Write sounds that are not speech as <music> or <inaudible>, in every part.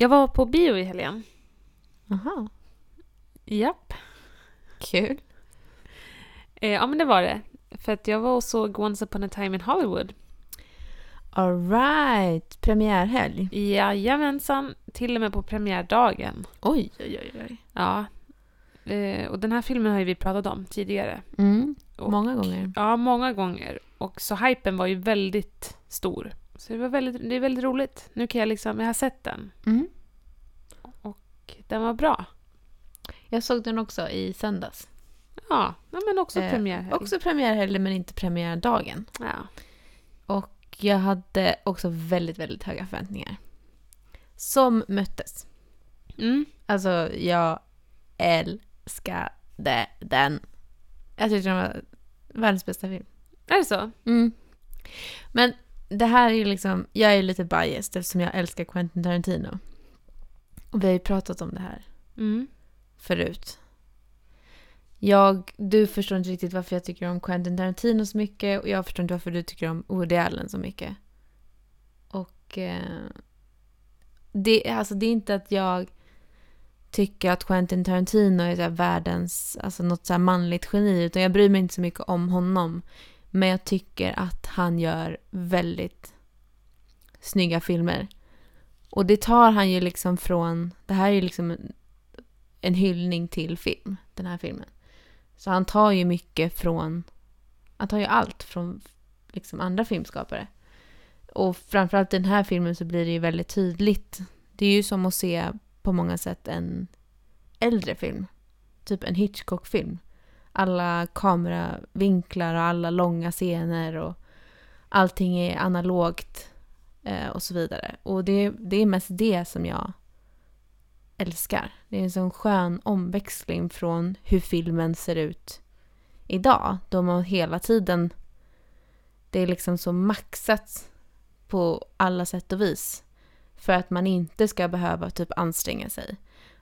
Jag var på bio i helgen. Aha, Japp. kul. Eh, ja, men det var det. För att jag var och såg Once upon a time in Hollywood. Alright, premiärhelg. Jajamensan, till och med på premiärdagen. Oj, oj, oj. oj. Ja. Eh, och den här filmen har ju vi pratat om tidigare. Mm, Och- många gånger. Ja, många gånger. Och så hypen var ju väldigt stor. Så det var väldigt, det är väldigt roligt. Nu kan jag liksom, jag har sett den. Mm. Och den var bra. Jag såg den också i söndags. Ja, men också Eh, premiärhelg. Också premiärhelg men inte premiärdagen. Ja. Och jag hade också väldigt, väldigt höga förväntningar. Som möttes. Mm. Alltså, jag älskade den. Jag tyckte den var världens bästa film. Är det så? Mm. Men det här är liksom, jag är lite biased eftersom jag älskar Quentin Tarantino. Och vi har ju pratat om det här Mm. förut. Jag, du förstår inte riktigt varför jag tycker om Quentin Tarantino så mycket och jag förstår inte varför du tycker om Woody Allen så mycket. Och eh, det, alltså det är inte att jag tycker att Quentin Tarantino är världens, alltså något så manligt geni, utan jag bryr mig inte så mycket om honom. Men jag tycker att han gör väldigt snygga filmer. Och det tar han ju liksom från, det här är ju liksom en, en hyllning till film, den här filmen. Så han tar ju mycket från, han tar ju allt från liksom andra filmskapare. Och framförallt i den här filmen så blir det ju väldigt tydligt. Det är ju som att se på många sätt en äldre film. Typ en Hitchcock-film. Alla kameravinklar och alla långa scener och allting är analogt eh, och så vidare. Och det, det är mest det som jag älskar. Det är en sån skön omväxling från hur filmen ser ut idag. Då man hela tiden, det är liksom så maxat på alla sätt och vis. För att man inte ska behöva typ anstränga sig.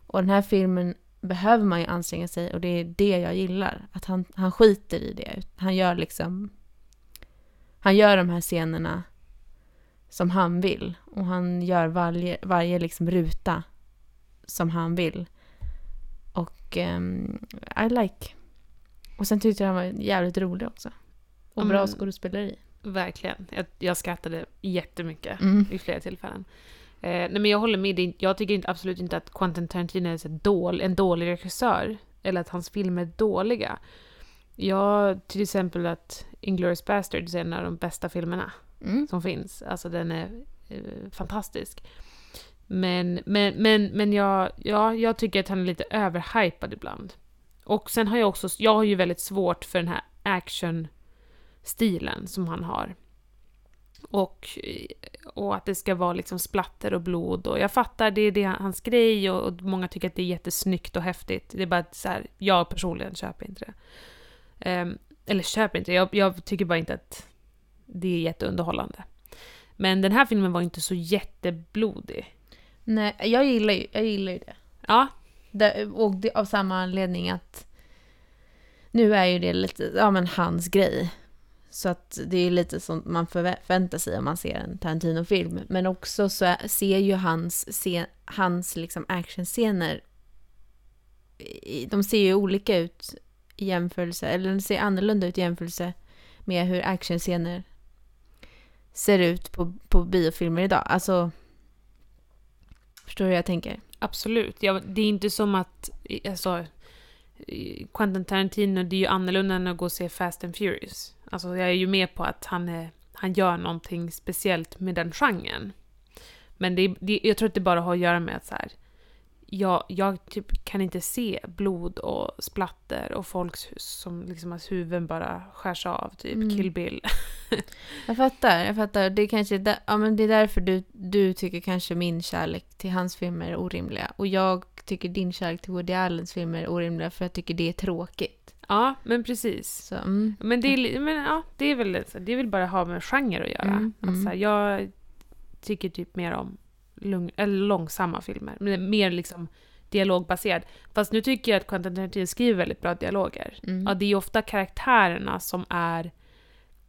Och den här filmen behöver man ju anstränga sig och det är det jag gillar. Att han, han skiter i det. Han gör liksom... Han gör de här scenerna som han vill. Och han gör varje, varje liksom ruta som han vill. Och ehm, I like. Och sen tyckte jag han var jävligt rolig också. Och bra Mm. skådespeleri. Verkligen. Jag, jag skrattade jättemycket Mm. vid flera tillfällen. Eh, nej men jag håller med. Jag tycker inte, absolut inte att Quentin Tarantino är dålig, en dålig regissör. Eller att hans filmer är dåliga. Jag till exempel att Inglourious Basterds är en av de bästa filmerna Mm. som finns. Alltså den är eh, fantastisk. Men, men, men, men jag, ja, jag tycker att han är lite överhypad ibland. Och sen har jag också, jag har ju väldigt svårt för den här action-stilen som han har. Och, och att det ska vara liksom splatter och blod och jag fattar, det är det hans grej och, och många tycker att det är jättesnyggt och häftigt. Det är bara så här, jag personligen köper inte det. Ehm, eller köper inte, jag, jag tycker bara inte att det är jätteunderhållande. Men den här filmen var inte så jätteblodig. Nej, jag gillar ju, jag gillar ju det. Ja, det och det, av samma anledning att nu är ju det lite, ja men hans grej. Så att det är lite som man förväntar sig om man ser en Tarantino-film. Men också så ser ju hans, se, hans liksom actionscener, de ser ju olika ut i jämförelse, eller de ser annorlunda ut i jämförelse med hur actionscener ser ut på, på biofilmer idag. Alltså, förstår du hur jag tänker? absolut. Ja, det är inte som att, alltså, Quentin Tarantino, det är ju annorlunda än att gå och se Fast and Furious. Alltså jag är ju med på att han, är, han gör någonting speciellt med den genren. Men det, det, jag tror att det bara har att göra med att så här, jag, jag typ kan inte se blod och splatter och folks som liksom hans huvuden bara skärs av, typ Mm. Kill Bill. <laughs> Jag fattar, jag fattar. Det är kanske där, ja, men det är därför du, du tycker kanske min kärlek till hans filmer är orimliga. Och jag tycker din kärlek till Woody Allens filmer är orimliga för jag tycker det är tråkigt. Ja, men precis. Så, mm. Men det är, men, ja, det är väl det är väl bara ha med genre att göra. Mm, Att, mm. jag tycker typ mer om lugn, långsamma filmer. Mer liksom dialogbaserad. Fast nu tycker jag att Quentin Tarantino skriver väldigt bra dialoger. Mm. Ja, det är ju ofta karaktärerna som är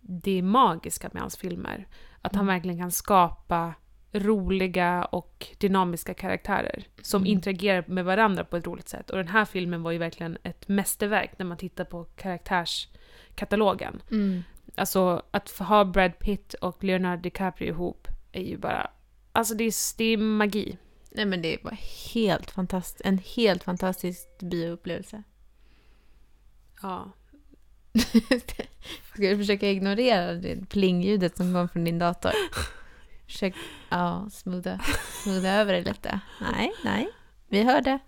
det magiska med hans filmer. Att han Mm. verkligen kan skapa roliga och dynamiska karaktärer som Mm. interagerar med varandra på ett roligt sätt. Och den här filmen var ju verkligen ett mästerverk när man tittar på karaktärskatalogen. Mm. Alltså att ha Brad Pitt och Leonardo DiCaprio ihop är ju bara... Alltså det är, det är magi. Nej men det var helt fantastiskt. En helt fantastisk bioupplevelse. Ja. <laughs> Ska du försöka ignorera det plingljudet som kom från din dator? <laughs> Försök ja, smootha, smootha över det lite. Nej, nej. Vi hörde.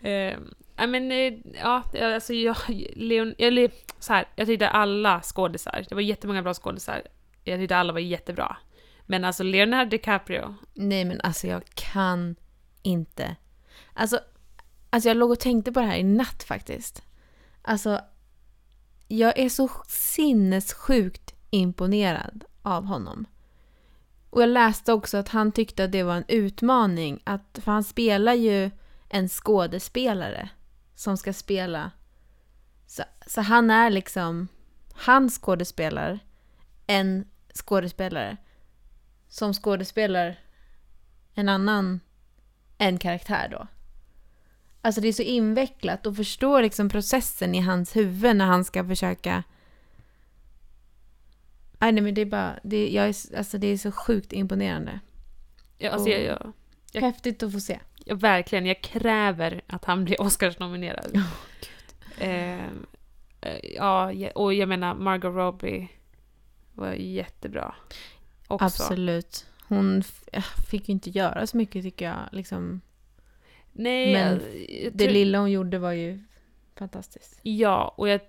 Eh, I men, eh, ja, alltså jag, Leon, eller så här, jag tyckte alla skådisar, det var jättemånga bra skådisar, jag tyckte alla var jättebra. Men alltså Leonardo DiCaprio, Nej men alltså jag kan inte. Alltså, alltså jag låg och tänkte på det här i natt faktiskt. Alltså, jag är så sinnessjukt imponerad av honom. Och jag läste också att han tyckte att det var en utmaning. Att, för han spelar ju en skådespelare som ska spela. Så, så han är liksom, han skådespelar en skådespelare som skådespelar en annan en karaktär då. Alltså det är så invecklat och förstå liksom processen i hans huvud när han ska försöka... Nej, nej men det är bara... Det, jag är, alltså det är så sjukt imponerande. ja, alltså jag, jag, Jag- Häftigt att få se. jag, verkligen, jag kräver att han blir <laughs> Oscarsnominerad. Ja, Eh, eh, ja, ja, och jag menar Margot Robbie var jättebra. Också. Absolut. Hon äh, fick ju inte göra så mycket tycker jag. Liksom, Nej, Men jag, jag det lilla hon gjorde var ju fantastiskt. Ja, och jag, eh,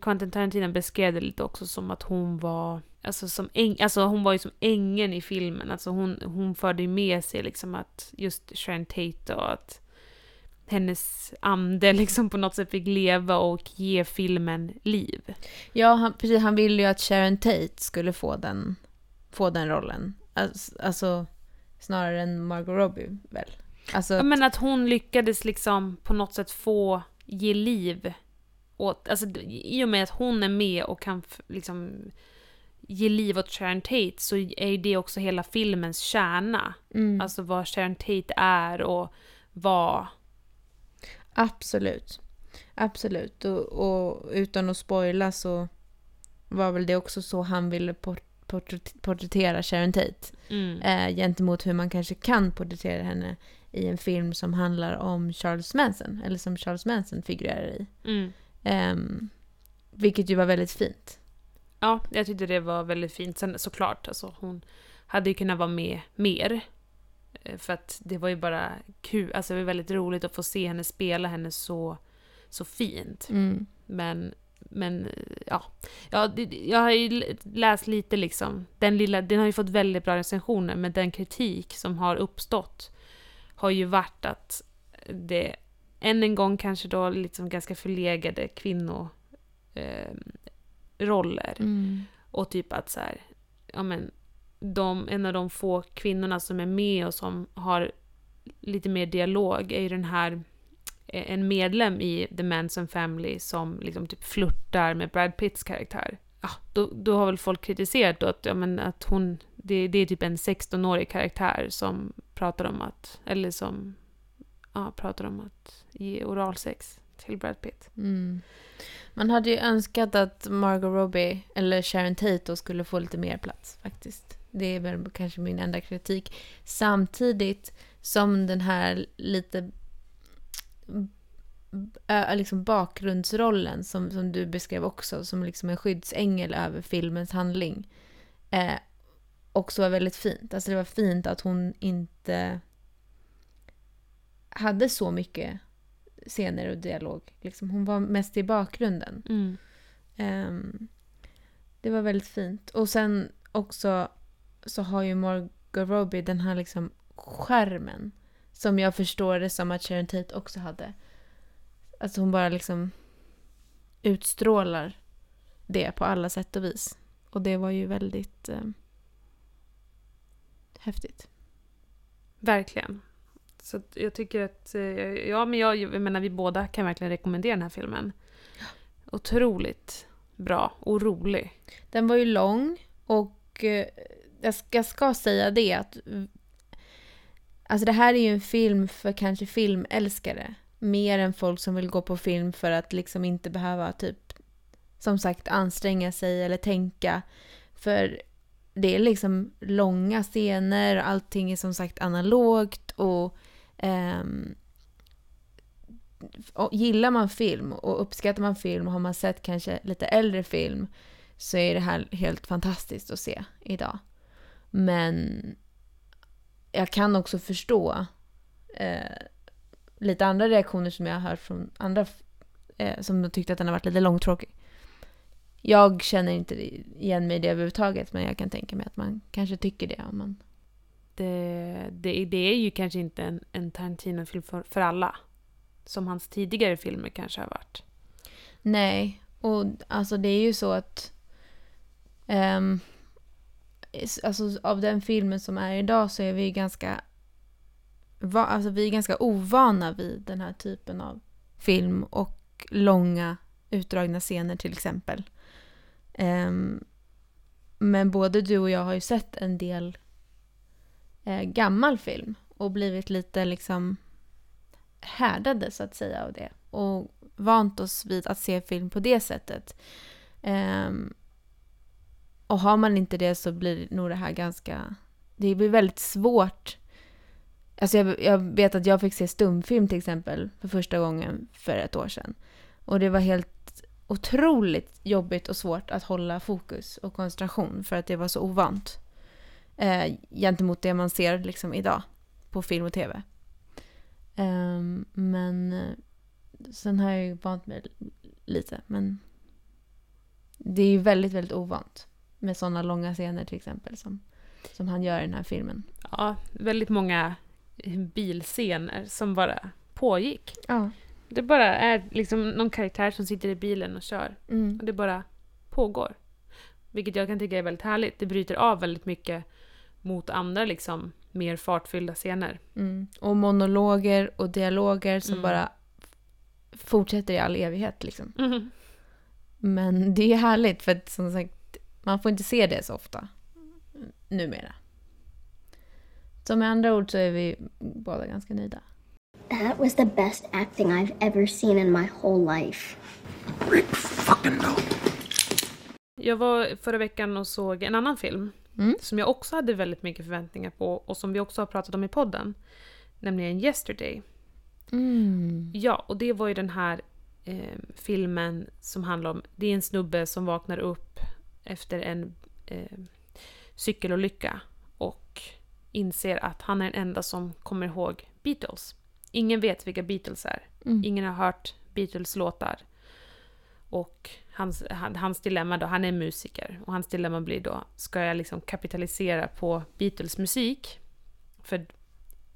Quentin Tarantino beskrev det lite också som att hon var Alltså, som äng, alltså hon var ju som ängeln i filmen. Alltså hon, hon förde ju med sig liksom att just Sharon Tate och att hennes ande <laughs> liksom på något sätt fick leva och ge filmen liv. Ja, han, precis. Han ville ju att Sharon Tate skulle få den, få den rollen. Alltså, alltså snarare än Margot Robbie väl? Alltså, Ja, men att hon lyckades liksom på något sätt få ge liv åt, alltså i och med att hon är med och kan liksom ge liv åt Sharon Tate så är det också hela filmens kärna. mm, Alltså vad Sharon Tate är och vad... absolut. Absolut. Och, och utan att spoila så var väl det också så han ville port, porträtt- porträttera Sharon Tate. Mm. Eh, gentemot hur man kanske kan porträttera henne i en film som handlar om Charles Manson. Eller som Charles Manson figurerar i. Mm. Ehm, vilket ju var väldigt fint. Ja, jag tyckte det var väldigt fint. Sen såklart, alltså hon hade ju kunnat vara med mer. Eh, För att det var ju bara kul, alltså det var väldigt roligt att få se henne spela henne så, så fint. Mm. Men, men ja. ja det, jag har ju läst lite liksom. Den lilla, den har ju fått väldigt bra recensioner, men den kritik som har uppstått har ju varit att det än en gång kanske då liksom ganska förlegade kvinnoroller. Eh, roller. Mm. Och typ att så här, ja men, de, en av de få kvinnorna som är med och som har lite mer dialog är ju den här eh, en medlem i The Manson Family som liksom typ flörtar med Brad Pitts karaktär. Ja, då, då har väl folk kritiserat då att, ja, men att hon, det, det är typ en 16-årig karaktär som pratar om att, eller som, ja, pratar om att ge oralsex till Brad Pitt. Mm. Man hade ju önskat att Margot Robbie eller Sharon Tate skulle få lite mer plats faktiskt. Det är väl kanske min enda kritik. Samtidigt som den här lite liksom bakgrundsrollen som, som du beskrev också, som liksom en skyddsängel över filmens handling, eh, också var väldigt fint. Alltså det var fint att hon inte hade så mycket scener och dialog. Liksom, hon var mest i bakgrunden. Mm. Ehm, det var väldigt fint. Och sen också så har ju Margot Robbie den här liksom skärmen. Som jag förstår det som att Sharon Tate också hade. Alltså hon bara liksom utstrålar det på alla sätt och vis. Och det var ju väldigt eh, häftigt. Verkligen. Så jag tycker att, eh, ja men jag, jag menar vi båda kan verkligen rekommendera den här filmen. Otroligt bra och rolig. Den var ju lång och eh, jag ska, jag ska säga det att Alltså det här är ju en film för kanske filmälskare. Mer än folk som vill gå på film för att liksom inte behöva typ som sagt anstränga sig eller tänka. För det är liksom långa scener, allting är som sagt analogt och, um, och gillar man film och uppskattar man film och har man sett kanske lite äldre film så är det här helt fantastiskt att se idag. Men jag kan också förstå eh, lite andra reaktioner som jag har hört från andra eh, som tyckte att den har varit lite långtråkig. Jag känner inte igen mig i det överhuvudtaget men jag kan tänka mig att man kanske tycker det om man... Det, eh, det, det är ju kanske inte en, en Tarantino-film för, för alla. Som hans tidigare filmer kanske har varit. Nej, och alltså det är ju så att... Um, alltså av den filmen som är idag så är vi ganska va, alltså vi är ganska ovana vid den här typen av film och långa utdragna scener till exempel. Um, men både du och jag har ju sett en del eh, gammal film och blivit lite liksom härdade så att säga av det. Och vant oss vid att se film på det sättet. Eh, och har man inte det så blir nog det här ganska... Det blir väldigt svårt. Alltså jag, jag vet att jag fick se stumfilm till exempel för första gången för ett år sedan. Och det var helt otroligt jobbigt och svårt att hålla fokus och koncentration för att det var så ovant. Eh, gentemot det man ser liksom idag på film och tv. Eh, men eh, sen har jag ju vant mig lite. Men det är ju väldigt, väldigt ovant. Med sådana långa scener till exempel som, som han gör i den här filmen. Ja, väldigt många bilscener som bara pågick. Ja. Det bara är liksom någon karaktär som sitter i bilen och kör. Mm. Och det bara pågår. Vilket jag kan tycka är väldigt härligt. Det bryter av väldigt mycket mot andra liksom mer fartfyllda scener. Mm. Och monologer och dialoger som Mm. bara fortsätter i all evighet liksom. Mhm. Men det är härligt för att som sagt man får inte se det så ofta numera. Så med andra ord så är vi båda ganska nöjda. That was the best acting I've ever seen in my whole life. Jag var förra veckan och såg en annan film Mm. som jag också hade väldigt mycket förväntningar på och som vi också har pratat om i podden. Nämligen Yesterday. Mm. Ja, och det var ju den här eh, filmen som handlar om, det är en snubbe som vaknar upp efter en eh, cykelolycka och inser att han är den enda som kommer ihåg Beatles. Ingen vet vilka Beatles är. Mm. Ingen har hört Beatles låtar. Och hans, han, hans dilemma då, han är musiker, och hans dilemma blir då, ska jag liksom kapitalisera på Beatles musik? För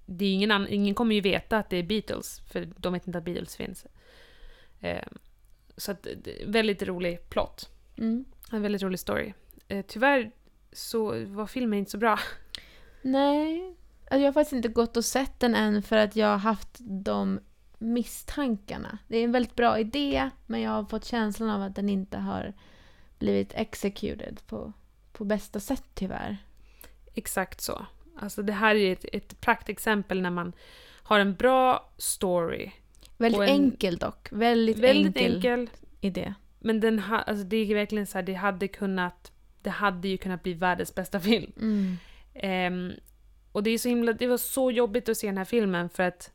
det är ingen, annan, ingen kommer ju veta att det är Beatles, för de vet inte att Beatles finns. Eh, så att, väldigt rolig plott. Mm. En väldigt rolig story. Eh, tyvärr så var filmen inte så bra. Nej, alltså jag har faktiskt inte gått och sett den än för att jag har haft de misstankarna. Det är en väldigt bra idé men jag har fått känslan av att den inte har blivit executed på, på bästa sätt tyvärr. Exakt så. Alltså det här är ett, ett praktexempel när man har en bra story. Väldigt en- enkel dock. Väldigt, Väldigt enkel, enkel. idé. Men den ha, alltså det är verkligen så här, det hade kunnat, det hade ju kunnat bli världens bästa film. Mm. Ehm, och det är så himla, det var så jobbigt att se den här filmen för att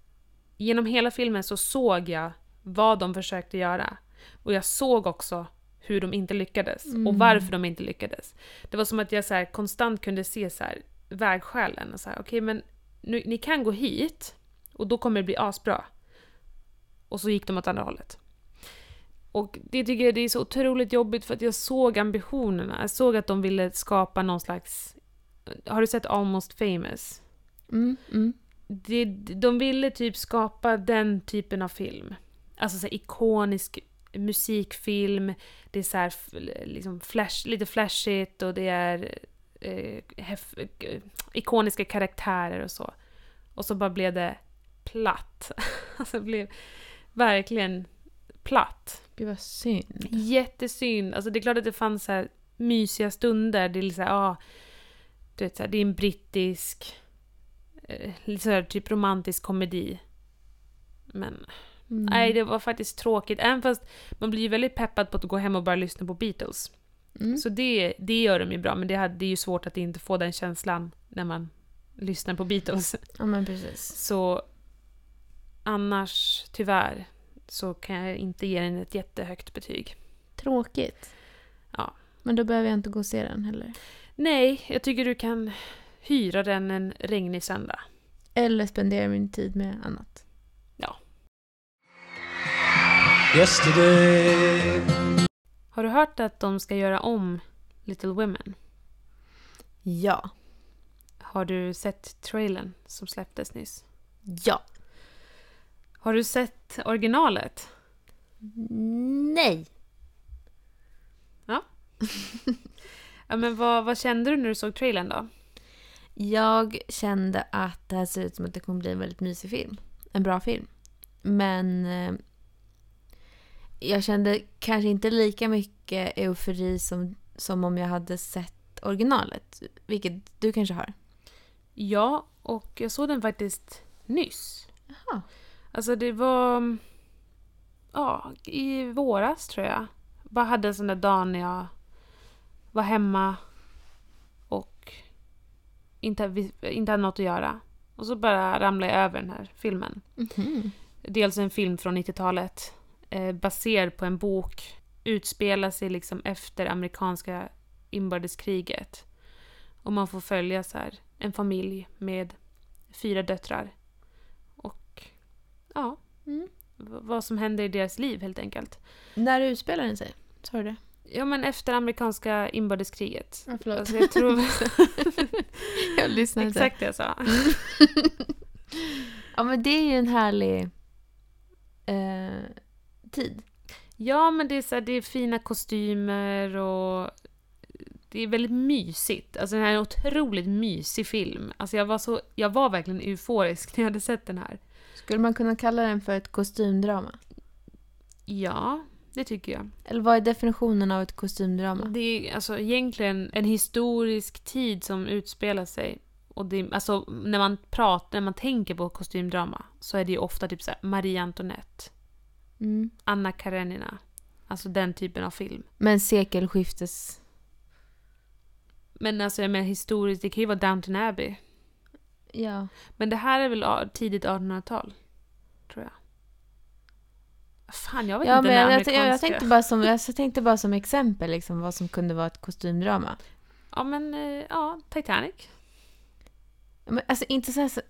genom hela filmen så såg jag vad de försökte göra. Och jag såg också hur de inte lyckades och Mm. varför de inte lyckades. Det var som att jag så här, konstant kunde se så här, vägskälen och okej men nu, ni kan gå hit och då kommer det bli asbra. Och så gick de åt andra hållet. Och det tycker jag det är så otroligt jobbigt för att jag såg ambitionerna. Jag såg att de ville skapa någon slags... Har du sett Almost famous? Mm, mm. Det, de ville typ skapa den typen av film. Alltså så här ikonisk musikfilm, det är så här liksom flash, lite flashigt och det är eh, hef, eh, ikoniska karaktärer och så. Och så bara blev det platt. <laughs> alltså det blev verkligen platt. Gud vad synd. Jättesynd. Alltså det är klart att det fanns så här mysiga stunder. Det är liksom, ah, Du vet, så här, det är en brittisk, eh, lite så här, typ romantisk komedi. Men Mm. nej, det var faktiskt tråkigt. Även fast man blir ju väldigt peppad på att gå hem och bara lyssna på Beatles. Mm. Så det, det gör de ju bra, men det, det är ju svårt att inte få den känslan när man lyssnar på Beatles. <laughs> Ja, men precis. Så annars, tyvärr, så kan jag inte ge den ett jättehögt betyg. Tråkigt. Ja. Men då behöver jag inte gå och se den heller. Nej, jag tycker du kan hyra den en regnig söndag. Eller spendera min tid med annat. Yesterday. Har du hört att de ska göra om Little Women? Ja. Har du sett trailern som släpptes nyss? Ja. Har du sett originalet? Nej. Ja, <laughs> men vad, vad kände du när du såg trailern då? Jag kände att det här ser ut som att det kommer bli en väldigt mysig film. En bra film. Men eh, jag kände kanske inte lika mycket eufori som, som om jag hade sett originalet. Vilket du kanske har. Ja, och jag såg den faktiskt nyss. Jaha. Alltså det var... Ja, i våras tror jag. Bara hade en sån där dag när jag var hemma inte, inte hade något att göra. Och så bara ramlade jag över den här filmen. Mhm. Dels en film från 90-talet eh, baserad på en bok. Utspelar sig liksom efter amerikanska inbördeskriget. Och man får följa så här, en familj med fyra döttrar. Och ja, Mm. v- vad som händer i deras liv helt enkelt. När utspelar den sig? Sa du det? Ja men efter amerikanska inbördeskriget. Ja, förlåt. Alltså, jag tror... <laughs> jag lyssnar inte. Exakt det jag sa. <laughs> Ja, men det är ju en härlig eh, tid. Ja, men det är, så här, det är fina kostymer och det är väldigt mysigt. Alltså den här är en otroligt mysig film. Alltså jag var, så, jag var verkligen euforisk när jag hade sett den här. Skulle man kunna kalla den för ett kostymdrama? Ja, det tycker jag. Eller vad är definitionen av ett kostymdrama? Det är alltså egentligen en historisk tid som utspelar sig. Och det, alltså, när man pratar, när man tänker på kostymdrama så är det ju ofta typ så Marie Antoinette, Mm. Anna Karenina. Alltså den typen av film. Men sekelskiftes... Men alltså jag menar historiskt, det kan ju vara Downton Abbey. Ja. Men det här är väl tidigt 1800-tal? Jag. Fan, jag vet Ja, inte men jag, jag, amerikanska... jag, tänkte bara som, jag tänkte bara som exempel liksom, vad som kunde vara ett kostymdrama. Ja, men eh, ja, Titanic. Men, alltså inte så här, så,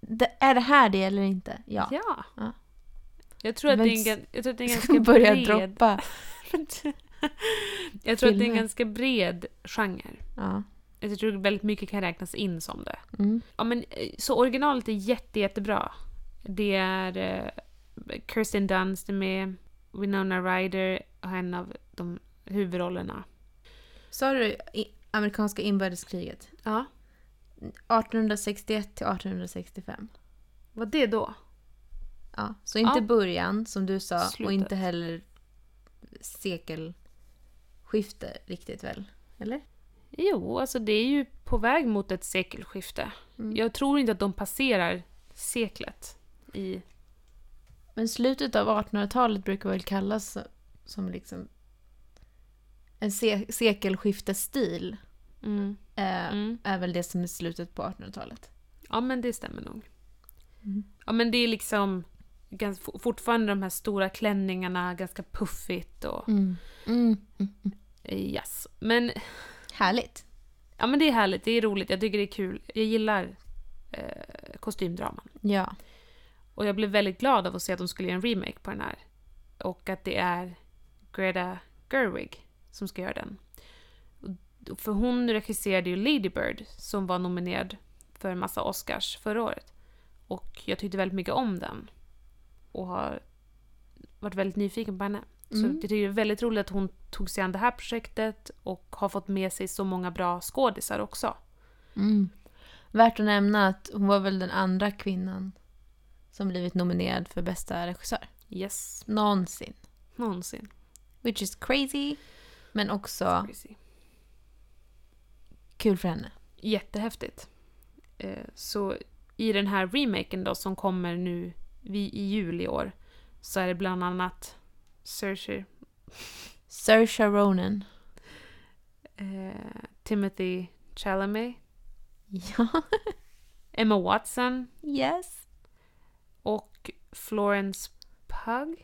det, är det här det eller inte? Ja. Ja. Ja. Jag tror att Men det är en, jag tror att det är en <laughs> Ska ganska börja bred... droppa. <laughs> jag tror att det är en ganska bred genre. Ja. Jag tror att väldigt mycket kan räknas in som det. Mm. Ja, men, eh, så originalet är jätte, jättebra. Det är eh, Kirsten Dunst är med, Winona Ryder har en av de huvudrollerna. Sa du amerikanska inbördeskriget? Ja. 1861 till 1865. Var det då? Ja, så inte Ja. början som du sa och Slutet. inte heller sekelskifte riktigt väl? Eller? Jo, alltså det är ju på väg mot ett sekelskifte. Mm. Jag tror inte att de passerar seklet i... Men slutet av 1800-talet brukar väl kallas som liksom en se- sekelskiftesstil. Mm. Eh, Mm. Är väl det som är slutet på 1800-talet. Ja, men det stämmer nog. Mm. Ja, men det är liksom gans, for- fortfarande de här stora klänningarna, ganska puffigt och Mm. Mm. Yes. Men, Härligt. ja, men det är härligt, det är roligt, jag tycker det är kul. Jag gillar eh, kostymdraman. Ja. Och jag blev väldigt glad av att se att de skulle göra en remake på den här. Och att det är Greta Gerwig som ska göra den. För hon regisserade ju Lady Bird som var nominerad för en massa Oscars förra året. Och jag tyckte väldigt mycket om den. Och har varit väldigt nyfiken på henne. Så Mm. jag tycker det är väldigt roligt att hon tog sig an det här projektet och har fått med sig så många bra skådisar också. Mm. Värt att nämna att hon var väl den andra kvinnan som blivit nominerad för bästa regissör. Yes, Någonsin. någonsin. Which is crazy. Men också Crazy. kul för henne. jättehäftigt. Eh, så i den här remaken då som kommer nu i jul i år så är det bland annat Saoirse, <laughs> Saoirse Ronan. eh, Timothy Chalamet, Ja. <laughs> Emma Watson Yes. Florence Pugh.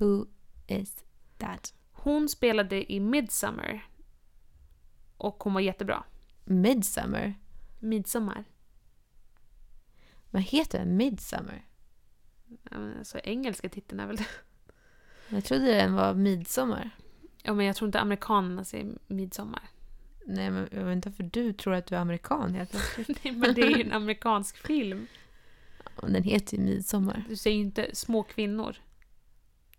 Who is that? Hon spelade i Midsummer. Och hon var jättebra. Midsummer. Midsommar. Vad heter den? Midsummer? Alltså engelska titeln är väl det. Jag trodde den var midsommar. Ja, men jag tror inte amerikanerna säger midsommar. Nej, men jag vet inte varför du tror att du är amerikan helt plötsligt. <laughs> Nej, men det är ju en amerikansk film. Den heter ju midsommar. Du säger ju inte små kvinnor.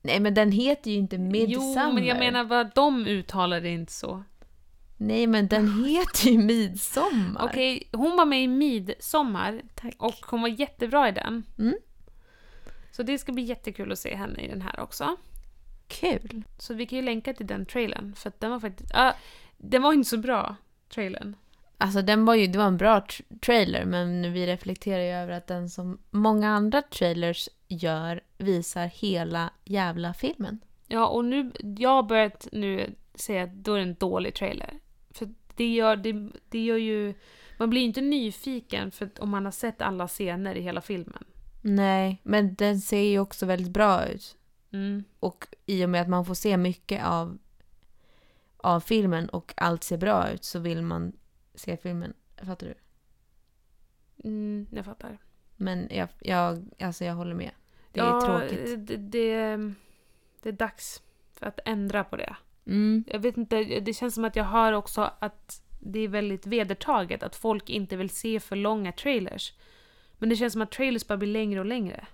Nej, men den heter ju inte midsummer. Jo, men jag menar vad de uttalar det inte så. Nej, men den <laughs> heter ju midsommar. Okej, hon var med i Midsommar Tack. och hon var jättebra i den. Mm. Så det ska bli jättekul att se henne i den här också. Kul. Så vi kan ju länka till den trailern, för att den var faktiskt... Ja, den var inte så bra, trailern. Alltså den var ju, det var en bra tr- trailer men vi reflekterar ju över att den som många andra trailers gör visar hela jävla filmen. Ja, och nu, jag har börjat nu säga att då är det en dålig trailer. För det gör, det, det gör ju... Man blir ju inte nyfiken för om man har sett alla scener i hela filmen. Nej, men den ser ju också väldigt bra ut. Mm. Och i och med att man får se mycket av, av filmen och allt ser bra ut så vill man se filmen. Fattar du? Mm, jag fattar. Men jag, jag, alltså jag håller med. Det är ja, tråkigt. Det, det, det är dags för att ändra på det. Mm. Jag vet inte, det känns som att jag hör också att det är väldigt vedertaget att folk inte vill se för långa trailers. Men det känns som att trailers bara blir längre och längre.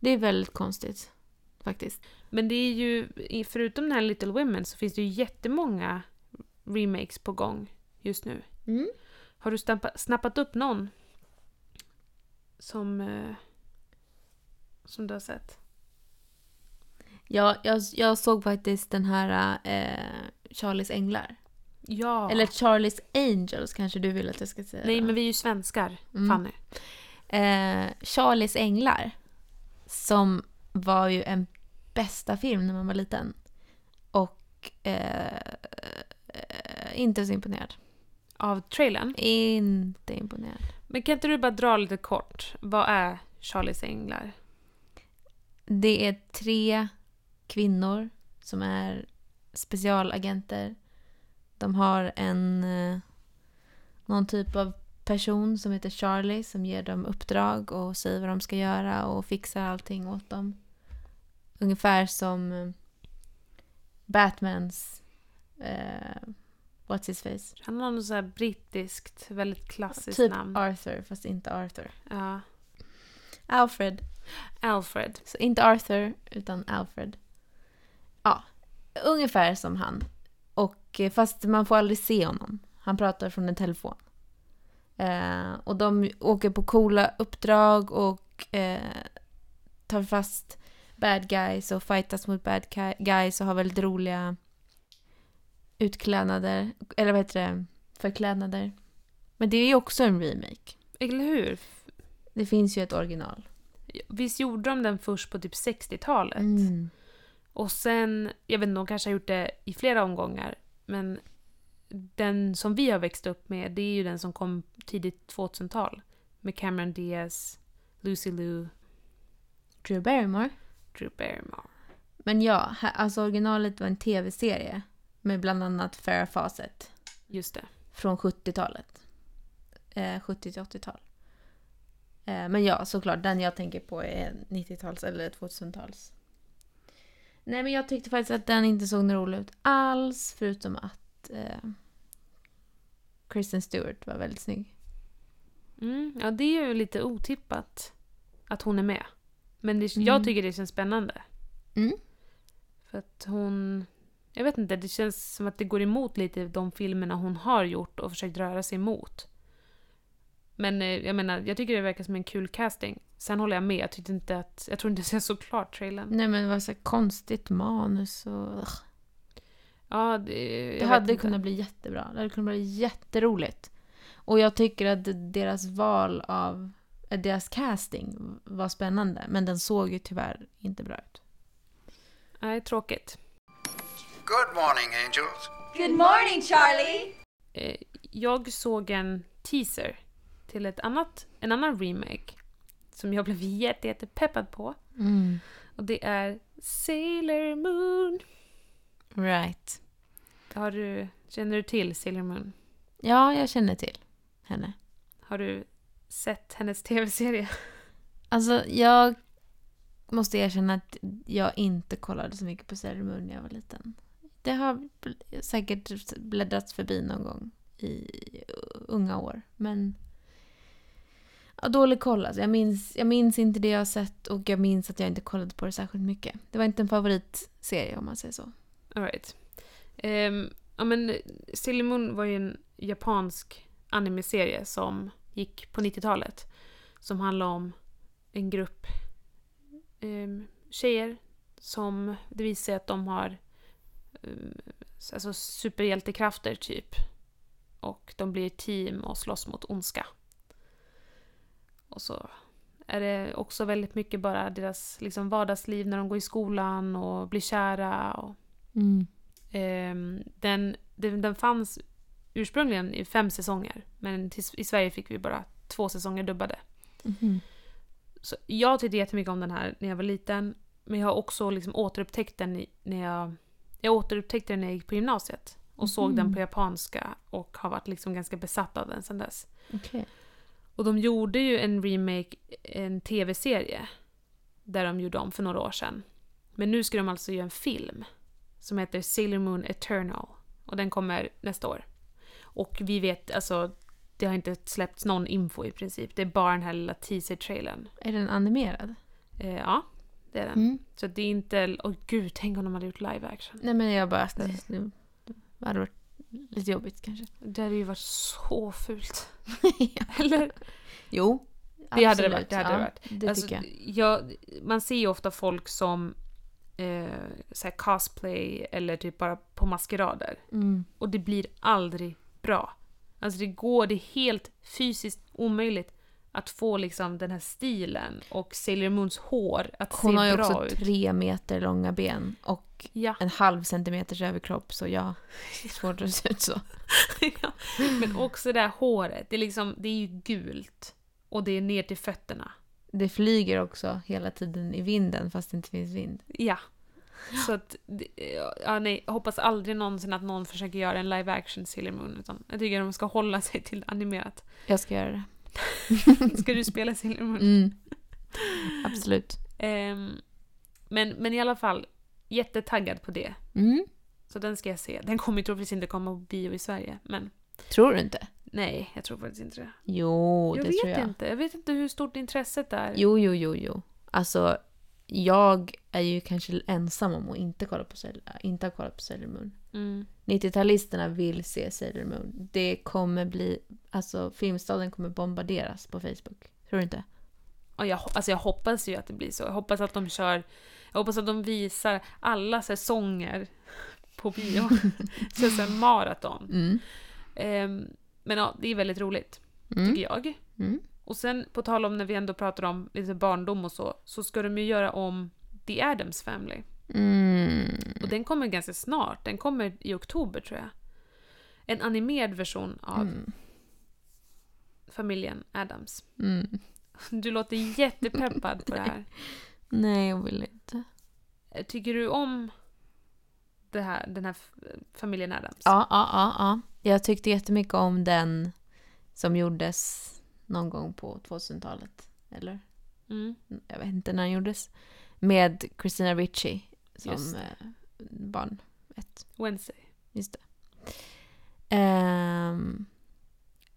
Det är väldigt konstigt. Faktiskt. Men det är ju, förutom den här Little Women så finns det ju jättemånga remakes på gång just nu. Mm. Har du stampa, snappat upp någon? Som, eh, som du har sett? Ja, jag, jag såg faktiskt den här eh, Charlies Änglar. Ja. Eller Charlies Angels kanske du vill att jag ska säga. Nej, men vi är ju svenskar, Mm. Fanny. Eh, Charlies Änglar. Som var ju en bästa film när man var liten. Och eh, eh, inte så imponerad. Av trailern. Inte imponerad. Men kan inte du bara dra lite kort? Vad är Charlies Änglar? Det är tre kvinnor som är specialagenter. De har en eh, någon typ av person som heter Charlie som ger dem uppdrag och säger vad de ska göra och fixar allting åt dem. Ungefär som eh, Batmans eh, What's his face? Han har något så här brittiskt, väldigt klassiskt Typ namn. Arthur, fast inte Arthur. Ja. Alfred. Alfred. Så inte Arthur, utan Alfred. Ja, ungefär som han. Och eh, fast man får aldrig se honom. Han pratar från en telefon. Eh, och de åker på coola uppdrag och eh, tar fast bad guys och fightas mot bad guys och har väldigt roliga utklädnader. Eller vad heter det? Förklädnader. Men det är ju också en remake. Eller hur? Det finns ju ett original. Visst gjorde de den först på typ 60-talet? Mm. Och sen, jag vet inte, de kanske har gjort det i flera omgångar, men den som vi har växt upp med, det är ju den som kom tidigt 2000-tal. Med Cameron Diaz, Lucy Liu, Drew Barrymore. Drew Barrymore. Men ja, alltså originalet var en tv-serie med bland annat Farrah Fawcett Just det. från 70-talet. Eh, 70 till 80-tal. Eh, men ja, såklart, den jag tänker på är 90-tals eller 2000-tals. Nej, men jag tyckte faktiskt att den inte såg rolig ut alls, förutom att eh, Kristen Stewart var väldigt snygg. Mm, ja, det är ju lite otippat att hon är med. Men det, Mm. jag tycker det känns spännande. Mm. För att hon... Jag vet inte, det känns som att det går emot lite de filmerna hon har gjort och försökt röra sig emot. Men eh, jag menar, jag tycker det verkar som en kul casting. Sen håller jag med, jag tyckte inte att... Jag tror inte att jag såg klart trailern. Nej, men det var så konstigt manus och... Ja, det... Det hade inte. kunnat bli jättebra. Det hade kunnat bli jätteroligt. Och jag tycker att deras val av, eh, deras casting var spännande. Men den såg ju tyvärr inte bra ut. Nej, tråkigt. Good morning, angels. Good morning, Charlie! Eh, jag såg en teaser till ett annat, en annan remake som jag blev <laughs> jätte, jätte peppad på. Mm. Och det är Sailor Moon. Right. Har du, känner du till Sailor Moon? Ja, jag känner till henne. Har du sett hennes tv-serie? <laughs> Alltså, jag måste erkänna att jag inte kollade så mycket på Sailor Moon när jag var liten. Det har säkert bläddrats förbi någon gång i unga år. Men ja, dålig koll. Alltså. Jag, minns, jag minns inte det jag har sett och jag minns att jag inte kollade på det särskilt mycket. Det var inte en favoritserie om man säger så. Alright. Ehm, ja, men 'Silly Moon var ju en japansk anime-serie som gick på 90-talet. Som handlade om en grupp um, tjejer som det visar sig att de har alltså superhjältekrafter typ. Och de blir team och slåss mot ondska. Och så är det också väldigt mycket bara deras liksom, vardagsliv när de går i skolan och blir kära. Och, Ehm, den, den, den fanns ursprungligen i fem säsonger, men till, i Sverige fick vi bara två säsonger dubbade. Mhm. Så jag tyckte jättemycket om den här när jag var liten, men jag har också liksom återupptäckt den när jag... Jag återupptäckte den när jag gick på gymnasiet och såg den på japanska och har varit liksom ganska besatt av den sedan dess. Okej. Och de gjorde ju en remake, en tv-serie, där de gjorde om för några år sedan. Men nu ska de alltså göra en film som heter Sailor Moon Eternal. Och den kommer nästa år. Och vi vet, alltså, det har inte släppts någon info i princip. Det är bara den här lilla teaser-trailern. Är den animerad? Eh, ja, det är den. Mm. Så det är inte, åh gud, tänk om de hade gjort live action. Nej men jag bara... Det, det, det hade varit lite jobbigt kanske. Det hade ju varit så fult. <laughs> Eller? Jo. Det hade det varit, det hade det ja, varit. Det alltså, tycker jag. jag. Man ser ju ofta folk som eh, så här cosplay eller typ bara på maskerader. Mm. Och det blir aldrig bra. Alltså det går, det är helt fysiskt omöjligt att få liksom den här stilen och Sailor Moons hår att Hon se har ju bra också ut. tre meter långa ben och Ja. en halv centimeters överkropp så ja, det är svårt att se ut så. <laughs> ja. Men också det här håret, det är liksom, det är ju gult. Och det är ner till fötterna. Det flyger också hela tiden i vinden fast det inte finns vind. Ja. Så att, ja nej, jag hoppas aldrig någonsin att någon försöker göra en live action Sailor Moon. Utan jag tycker de ska hålla sig till animerat. Jag ska göra det. <laughs> Ska du spela Sailor Moon? Mm. Absolut. Ehm, men, men i alla fall, jättetaggad på det. Mm. Så den ska jag se. Den kommer ju troligtvis inte komma på bio i Sverige. Men Tror du inte? nej, jag tror faktiskt inte det. Jo, jag det vet tror jag. inte. Jag vet inte hur stort intresset är. Jo, jo, jo, jo. Alltså, jag är ju kanske ensam om att inte, kolla på Sailor, inte ha kollat på Sailor Moon. Mm. 90-talisterna vill se Sailor Moon. Det kommer bli... Alltså, Filmstaden kommer bombarderas på Facebook. Tror du inte? Och jag, alltså jag hoppas ju att det blir så. Jag hoppas att de kör... Jag hoppas att de visar alla säsonger på bio. <laughs> så så maraton. Mm. Ehm, men ja, det är väldigt roligt, Mm. tycker jag. Mm. Och sen, på tal om när vi ändå pratar om lite barndom och så, så ska de ju göra om The Addams Family. Mm. Och den kommer ganska snart. Den kommer i oktober, tror jag. En animerad version av Mm. familjen Addams. Mm. Du låter jättepeppad på det här. <laughs> Nej, jag vill inte. Tycker du om här, den här familjen Addams? Ja, ja, ja, ja. Jag tyckte jättemycket om den som gjordes någon gång på 2000-talet. Eller? Mm. Jag vet inte när den gjordes. Med Christina Ricci som eh, barn. Ett. Wednesday. Just det. Ehm,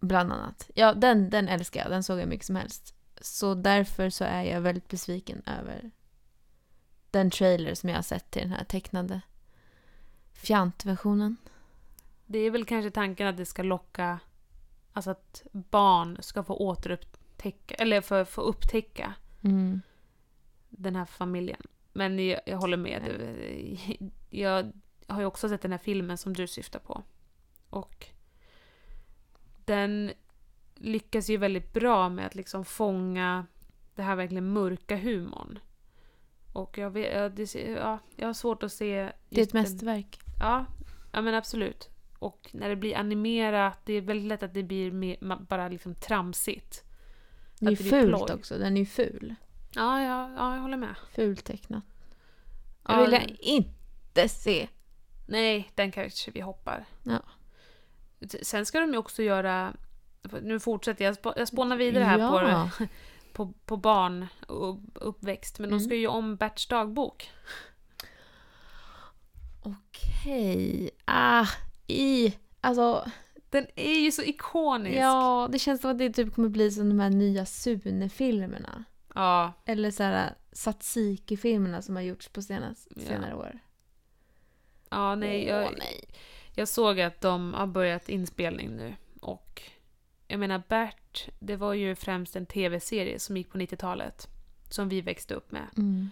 bland annat. Ja, den, den älskar jag. Den såg jag mycket som helst. Så därför så är jag väldigt besviken över den trailer som jag har sett till den här tecknade fjantversionen. Det är väl kanske tanken att det ska locka, alltså att barn ska få återupptäcka, eller få, få upptäcka Mm. den här familjen. Men jag, jag håller med. <laughs> Jag har ju också sett den här filmen som du syftar på. Och den lyckas ju väldigt bra med att liksom fånga det här verkligen mörka humorn. Och jag, vet, ja, det, ja, jag har svårt att se... Det är ett den- mästerverk. Ja, ja men absolut. Och när det blir animerat, det är väldigt lätt att det blir mer, bara liksom tramsigt. Det är ju fult ploj. också. Den är ju ful. Ja, ja, ja jag håller med. Fult tecknat. Det Ja, vill jag inte se. Nej, den kanske vi hoppar. Ja. Sen ska de ju också göra... Nu fortsätter jag, jag spånar vidare här på, Ja. <laughs> på, på barn och uppväxt. Men de Mm. ska ju om Berts dagbok. Okej. Ah, i. Alltså, Den är ju så ikonisk. ja, det känns som att det typ kommer bli som de här nya Sune-filmerna. Ja, Eller så här Tsatsiki-filmerna som har gjorts på senast, Ja. senare år. ja nej, Åh, jag, nej. jag såg att de har börjat inspelning nu. Och jag menar, Bert, det var ju främst en tv-serie som gick på 90-talet. Som vi växte upp med. Mm.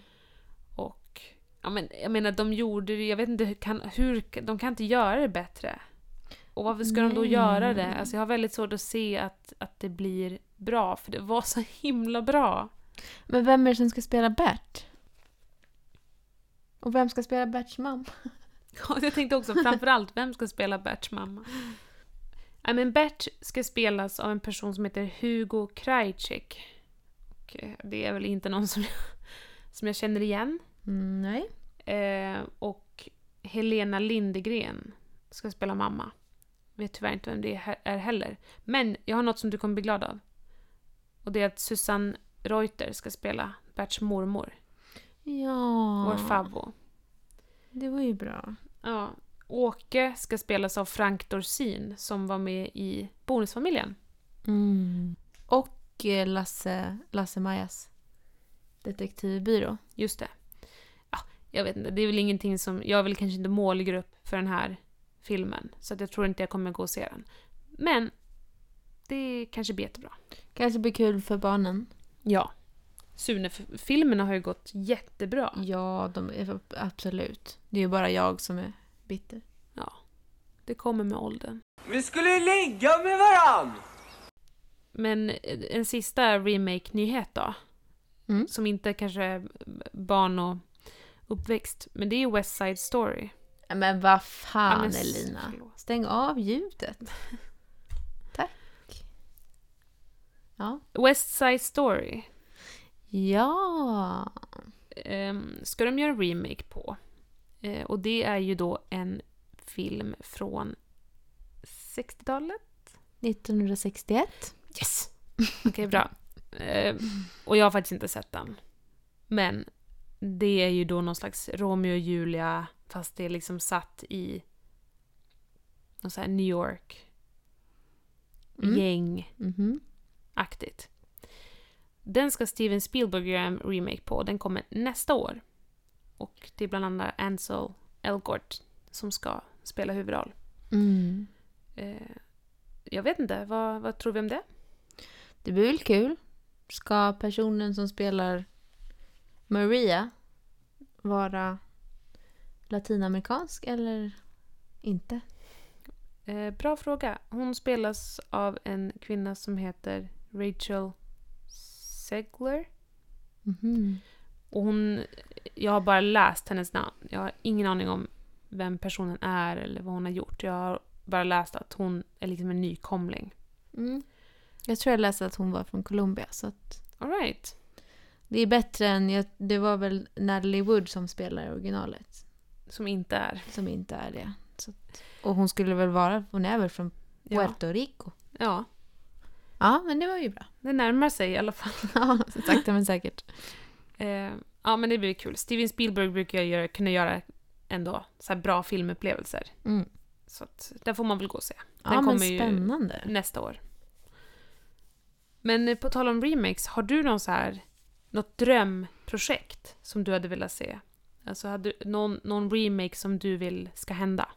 Och ja, men, jag menar, de gjorde det, jag vet inte kan, hur, de kan inte göra det bättre. Och varför ska de då Nej. göra det? Alltså jag har väldigt svårt att se att, att det blir bra, för det var så himla bra. Men vem är det som ska spela Bert? Och vem ska spela Berts mamma? <laughs> Och jag tänkte också framförallt, vem ska spela Berts mamma? Ja, men Bert ska spelas av en person som heter Hugo Krajcik. Och eh, det är väl inte någon som jag, som jag känner igen. Mm, nej. Eh, och Helena Lindegren ska spela mamma. Vet tyvärr inte vem det är heller. Men jag har något som du kommer bli glad av. Och det är att Susanne Reuter ska spela Berts mormor, Ja. vår favvo. Det var ju bra. Ja. Åke ska spelas av Frank Dorsin som var med i Bonusfamiljen. Mm. Och eh, Lasse, Lasse Majas detektivbyrå. Just det. Ja, jag vet inte, det är väl ingenting som... Jag är väl kanske inte målgrupp för den här filmen. Så att jag tror inte jag kommer gå och se den. Men det kanske blir jättebra. Kanske blir kul för barnen. Ja. Sune-filmerna har ju gått jättebra. Ja, de är absolut. Det är ju bara jag som är bitter. Ja. Det kommer med åldern. Vi skulle ju ligga med varann! Men en sista remake-nyhet då. Mm. Som inte kanske är barn och uppväxt. Men det är ju West Side Story. Men vad fan Elina. Stäng av ljudet. Tack. Ja. West Side Story. Ja. um, ska de göra en remake på. Eh, och det är ju då en film från 60-talet. 1961. Yes! Okej, bra. Eh, och jag har faktiskt inte sett den. Men det är ju då någon slags Romeo och Julia, fast det är liksom satt i någon här New York Mm. gäng-aktigt. Mhm. Den ska Steven Spielberg göra en remake på. Den kommer nästa år. Och det är bland annat Ansel Elgort som ska spela huvudroll. Mm. Eh, jag vet inte, vad, vad tror vi om det? Det blir väl kul. Ska personen som spelar Maria vara latinamerikansk eller inte? Eh, bra fråga. Hon spelas av en kvinna som heter Rachel Segler. Mhm. Och hon, jag har bara läst hennes namn. Jag har ingen aning om vem personen är eller vad hon har gjort. Jag har bara läst att hon är liksom en nykomling. Mm. Jag tror jag läste att hon var från Colombia. Så att All right. det är bättre än... jag- Det var väl Natalie Wood som spelar originalet. Som inte är. Som inte är det. Att, och hon skulle väl vara... Hon är väl från Ja. Puerto Rico. ja, Ja, men det var ju bra. det närmar sig i alla fall. <laughs> Ja, sakta men säkert. Eh, ja, men det blir kul. Steven Spielberg brukar göra, kunna göra ändå så här bra filmupplevelser. Mm. Så att, den får man väl gå och se. Den Ja, kommer ju spännande. nästa år. Men eh, på tal om remakes, har du någon så här, något drömprojekt som du hade velat se? Alltså, hade du någon, någon remake som du vill ska hända?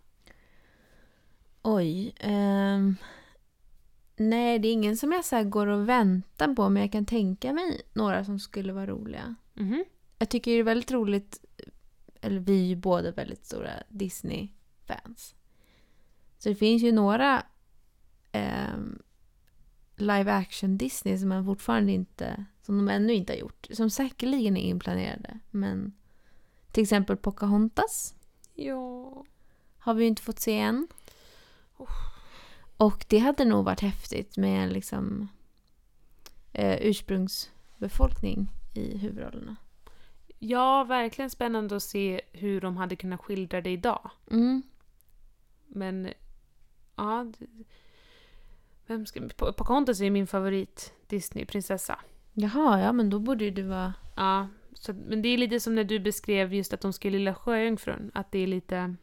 Oj. ehm, nej, det är ingen som jag så går och väntar på, men jag kan tänka mig några som skulle vara roliga. Mhm. Jag tycker det är väldigt roligt, eller vi är ju båda väldigt stora Disney-fans. Så det finns ju några ehm, live action Disney som man fortfarande inte, som de ännu inte har gjort. Som säkerligen är inplanerade. Men till exempel Pocahontas Ja. har vi ju inte fått se än. Och det hade nog varit häftigt med liksom eh, ursprungsbefolkning i huvudrollerna. Ja, verkligen spännande att se hur de hade kunnat skildra det idag. Mm. Men, ja... Vem ska... Po- Pocahontas är min favorit Disney-prinsessa. Jaha, ja men då borde ju du vara... Ja, så, men det är lite som när du beskrev just att de ska Lilla Sjöjungfrun, att det är lite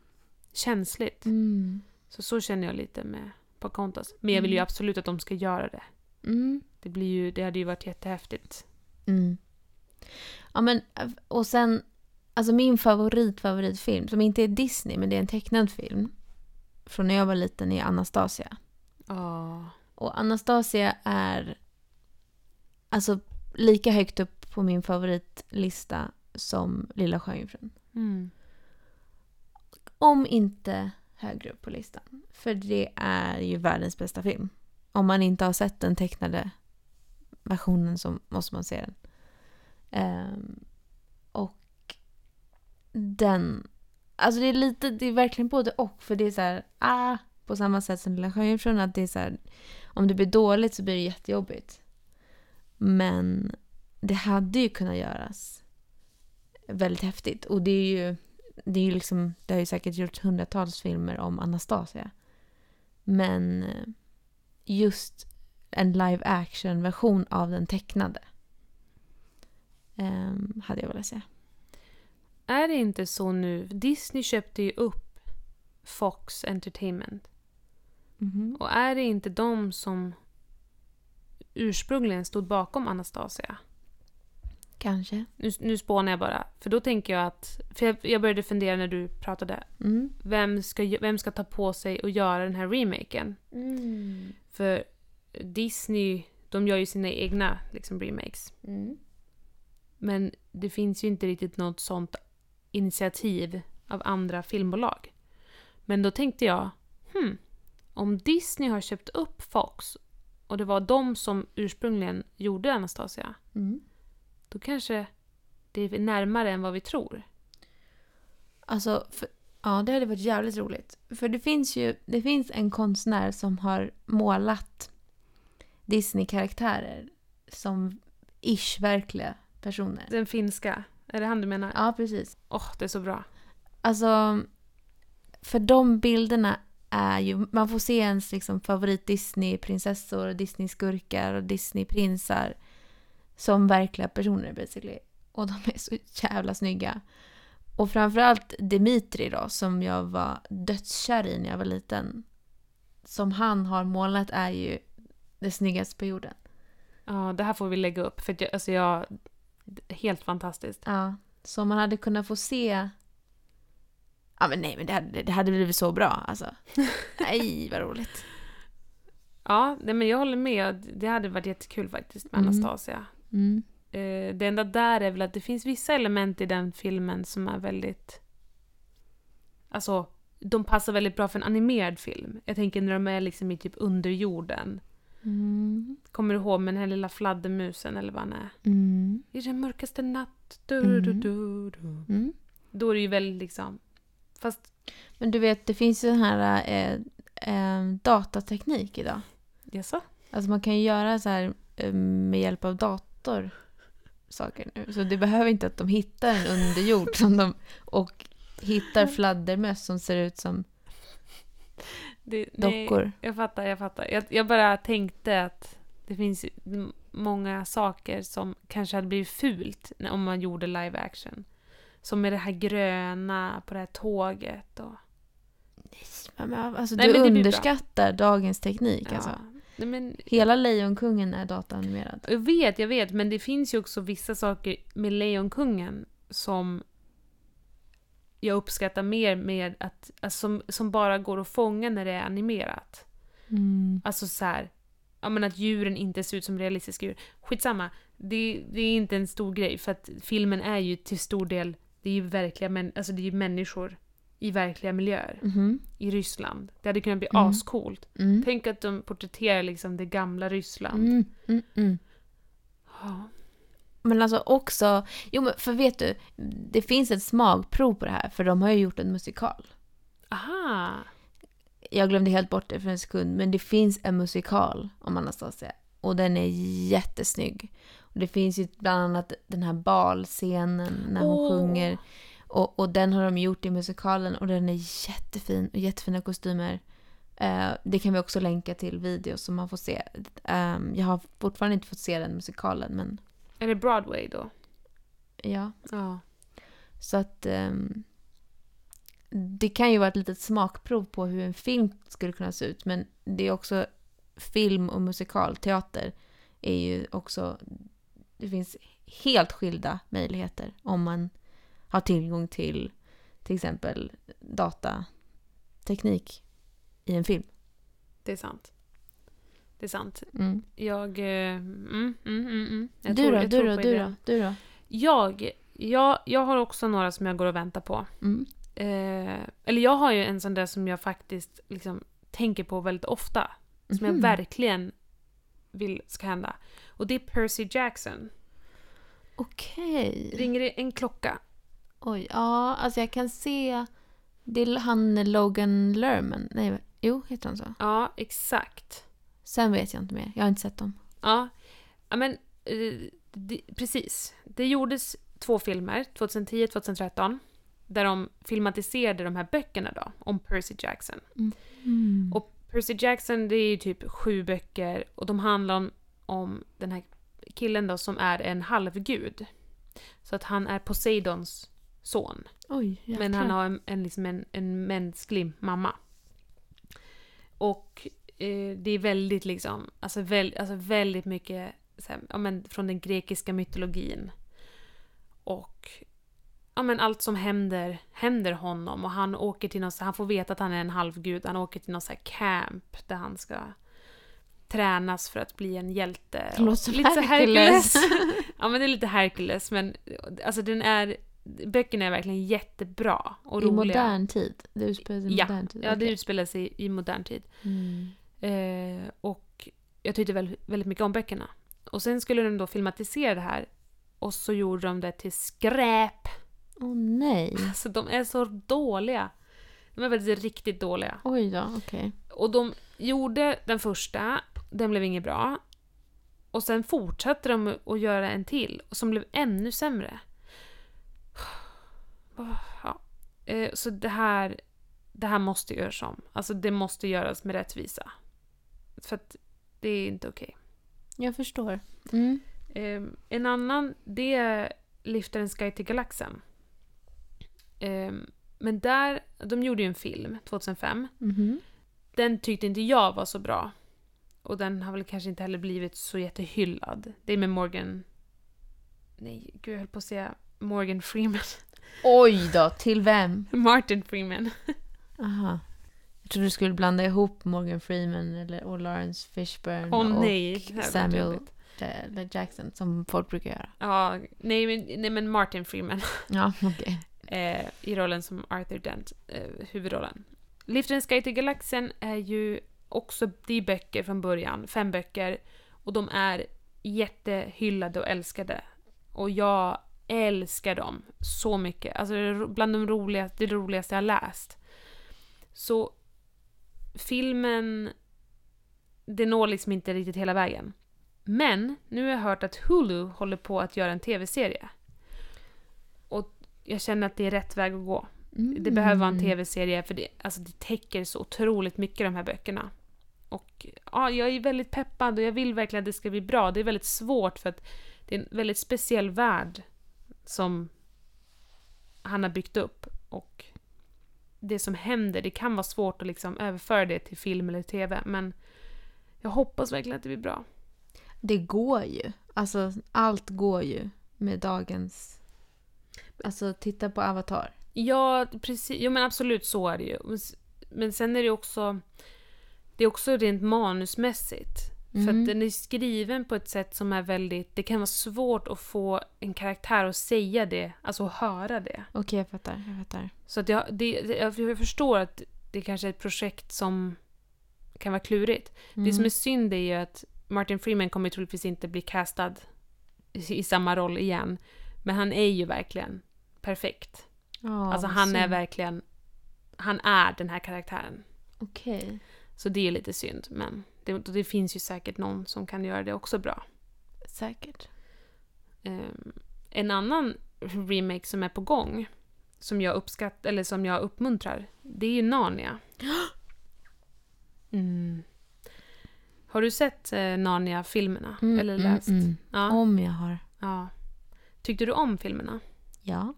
känsligt. Mm. Så så känner jag lite med Pocahontas. Men jag vill ju Mm. absolut att de ska göra det. Mm. Det, blir ju, det hade ju varit jättehäftigt. Mm. Ja men, och sen, alltså min favorit favoritfilm, som inte är Disney men det är en tecknad film. Från när jag var liten är Anastasia. Ja. Och Anastasia är alltså lika högt upp på min favoritlista som Lilla Sjöjungfrun. Mm. Om inte högre upp på listan. För det är ju världens bästa film. Om man inte har sett den tecknade versionen så måste man se den. Um, och den... Alltså det är lite, det är verkligen både och. För det är så här, ah, på samma sätt som Lilla Sjöjungfrun. Att det är så här, om det blir dåligt så blir det jättejobbigt. Men det hade ju kunnat göras väldigt häftigt. Och det är ju det är ju liksom, det har ju säkert gjorts hundratals filmer om Anastasia. Men eh, just en live action version av den tecknade ehm, hade jag velat se. Är det inte så nu? Disney köpte ju upp Fox Entertainment. Och är det inte de som ursprungligen stod bakom Anastasia? Kanske. Nu, nu spånar jag bara. För då tänker jag att... För jag, jag började fundera när du pratade. Mm. Vem ska, vem ska ta på sig och göra den här remaken? För Disney, de gör ju sina egna liksom, remakes. Mm. Men det finns ju inte riktigt något sånt initiativ av andra filmbolag. Men då tänkte jag, hmm, om Disney har köpt upp Fox och det var de som ursprungligen gjorde Anastasia, Mm. Då kanske det är närmare än vad vi tror. Alltså, för, ja det hade varit jävligt roligt. För det finns ju det finns en konstnär som har målat Disney-karaktärer som ish verkliga personer. Den finska, är det han du menar? Ja, precis. Åh, det är så bra. Alltså, för de bilderna är ju, man får se ens liksom favorit Disney-prinsessor, Disney-skurkar och Disney-prinsar som verkliga personer basically. Och de är så jävla snygga. Och framförallt Dimitri då, som jag var dödskär i när jag var liten. Som han har målat är ju det snyggaste på jorden. Ja, det här får vi lägga upp. För att jag, alltså jag... Helt fantastiskt. Ja, så man hade kunnat få se... Ja men nej men det hade, det hade blivit så bra alltså. <laughs> Nej vad roligt. Ja, nej, men jag håller med. Det hade varit jättekul faktiskt med Mm. Anastasia. Mm. Eh, det enda där är väl att det finns vissa element i den filmen som är väldigt... Alltså, de passar väldigt bra för en animerad film. Jag tänker när de är liksom i typ underjorden. Mm. Kommer du ihåg med den här lilla fladdermusen eller vad han är? Mm. I den mörkaste natt, du, du, Mm. du, du. Mm. Då är det ju väldigt liksom... Fast, Men du vet, det finns ju den här eh, eh, datateknik idag. jaså? Alltså man kan ju göra så här eh, med hjälp av dator saker nu. Så det behöver inte att de hittar en underjord som de, och hittar fladdermöss som ser ut som Det, nej, dockor. Jag fattar, jag fattar. Jag, jag bara tänkte att det finns många saker som kanske hade blivit fult om man gjorde live action. Som med det här gröna på det här tåget och... Men, men, Alltså, Nej, du underskattar dagens teknik. Alltså. Nej, men, Hela Lejonkungen är dataanimerad. jag vet, jag vet, men det finns ju också vissa saker med Lejonkungen som jag uppskattar mer med att, alltså, som, som bara går att fånga när det är animerat. Mm. Alltså så här, ja men att djuren inte ser ut som realistiska djur. Skitsamma, det, det är inte en stor grej för att filmen är ju till stor del, det är ju verkliga män, alltså det är ju människor. I verkliga miljöer Mhm. i Ryssland. Det hade kunnat bli Mm. ascoolt. Mm. Tänk att de porträtterar liksom det gamla Ryssland. Mm, mm, mm. Ja. Men alltså också, jo men för vet du, det finns ett smakprov på det här för de har ju gjort en musikal. Aha! Jag glömde helt bort det för en sekund, men det finns en musikal om Anastasia. Och den är jättesnygg. Och det finns ju bland annat den här balscenen när hon Åh. sjunger. Och, och den har de gjort i musikalen och den är jättefin och jättefina kostymer. Eh, det kan vi också länka till videos som man får se. Eh, jag har fortfarande inte fått se den musikalen men Är det Broadway då? ja. Ja. Så att ehm, det kan ju vara ett litet smakprov på hur en film skulle kunna se ut. Men det är också film och musikalteater är ju också... Det finns helt skilda möjligheter om man har tillgång till till exempel datateknik i en film. Det är sant. Det är sant. Mm. Jag... eh, Mm, mm, mm, mm. Jag Du tror- då, jag du tror då, du då, du då? Jag, jag, jag har också några som jag går och väntar på. Mm. Eh, eller jag har ju en sån där som jag faktiskt liksom tänker på väldigt ofta. Som jag Mhm. verkligen vill ska hända. Och det är Percy Jackson. Okej. Ringer det en klocka? Oj, ja, alltså jag kan se... Det är han Logan Lerman. Nej, jo, heter han så? Ja, exakt. Sen vet jag inte mer. Jag har inte sett dem. Ja, ja men eh, det, precis. Det gjordes två filmer, 2010 och 2013, där de filmatiserade de här böckerna då, om Percy Jackson. Mm. Och Percy Jackson, det är ju typ sju böcker och de handlar om, om den här killen då som är en halvgud. Så att han är Poseidons son. Oj. Men han har en, en, liksom en, en mänsklig mamma. Och eh, det är väldigt liksom, alltså, väl, alltså väldigt mycket här, ja, men, från den grekiska mytologin. Och ja, men allt som händer, händer honom och han åker till någon, han får veta att han är en halvgud, han åker till någon så camp där han ska tränas för att bli en hjälte. Det låter Lite så Hercules. <laughs> ja men det är lite Hercules men alltså den är, böckerna är verkligen jättebra och I roliga. modern tid? Det utspelar sig i Ja, modern tid? Ja, det utspelar sig i modern tid. Mm. Eh, och jag tyckte väldigt, väldigt mycket om böckerna. Och sen skulle de då filmatisera det här och så gjorde de det till skräp. Åh nej. Alltså de är så dåliga. De är faktiskt riktigt dåliga. Oj då, okej. Och de gjorde den första, den blev inget bra. Och sen fortsatte de att göra en till, som blev ännu sämre. Ja. Eh, Så det här, det här måste göras om. Alltså det måste göras med rättvisa. För att det är inte okej. Jag förstår. Mm. Eh, En annan, det är Liftar en Sky till Galaxen. Eh, Men där, de gjorde ju en film 2005 Mhm. den tyckte inte jag var så bra. Och den har väl kanske inte heller blivit så jättehyllad. Det är med Morgan... Nej, gud jag höll på att säga Morgan Freeman. <laughs> Oj då, till vem? Martin Freeman. Aha. Jag trodde du skulle blanda ihop Morgan Freeman eller, och Lawrence Fishburne Åh och nej. Samuel. L. Jackson som folk brukar göra. Ja, nej men, nej men Martin Freeman. <laughs> Ja, okej. eh, I rollen som Arthur Dent, eh, huvudrollen. Lift and Sky till Galaxen är ju också, det är böcker från början, fem böcker. Och de är jättehyllade och älskade. Och jag älskar dem så mycket. Alltså bland de roligaste, det roligaste jag läst. Så filmen, det når liksom inte riktigt hela vägen. Men nu har jag hört att Hulu håller på att göra en tv-serie. Och jag känner att det är rätt väg att gå. Det behöver vara en tv-serie för det, alltså det täcker så otroligt mycket de här böckerna. Och ja, jag är väldigt peppad och jag vill verkligen att det ska bli bra. Det är väldigt svårt för att det är en väldigt speciell värld som han har byggt upp. Och det som händer, det kan vara svårt att liksom överföra det till film eller tv, men jag hoppas verkligen att det blir bra. Det går ju. Alltså, allt går ju med dagens... Alltså, titta på Avatar. Ja, precis. Jo, men absolut så är det ju. Men sen är det också... Det är också rent manusmässigt. För Mm. att den är skriven på ett sätt som är väldigt... Det kan vara svårt att få en karaktär att säga det, alltså att höra det. Okej, jag fattar. Jag fattar. Så att jag, det, det- jag förstår att det kanske är ett projekt som kan vara klurigt. Det Mm. som är synd är ju att Martin Freeman kommer troligtvis inte bli castad i, samma roll igen. Men han är ju verkligen perfekt. Ja, alltså han är synd. verkligen... Han är den här karaktären. Okej. Så det är lite synd, men det, det finns ju säkert någon som kan göra det också bra. Säkert. Ehm, en annan remake som är på gång, som jag uppskattar, eller som jag uppmuntrar, det är ju Narnia. <gasps> Mm. Har du sett eh, Narnia-filmerna? Mm, eller mm, läst? mm. Ja, Om jag har. ja. Tyckte du om filmerna? Ja.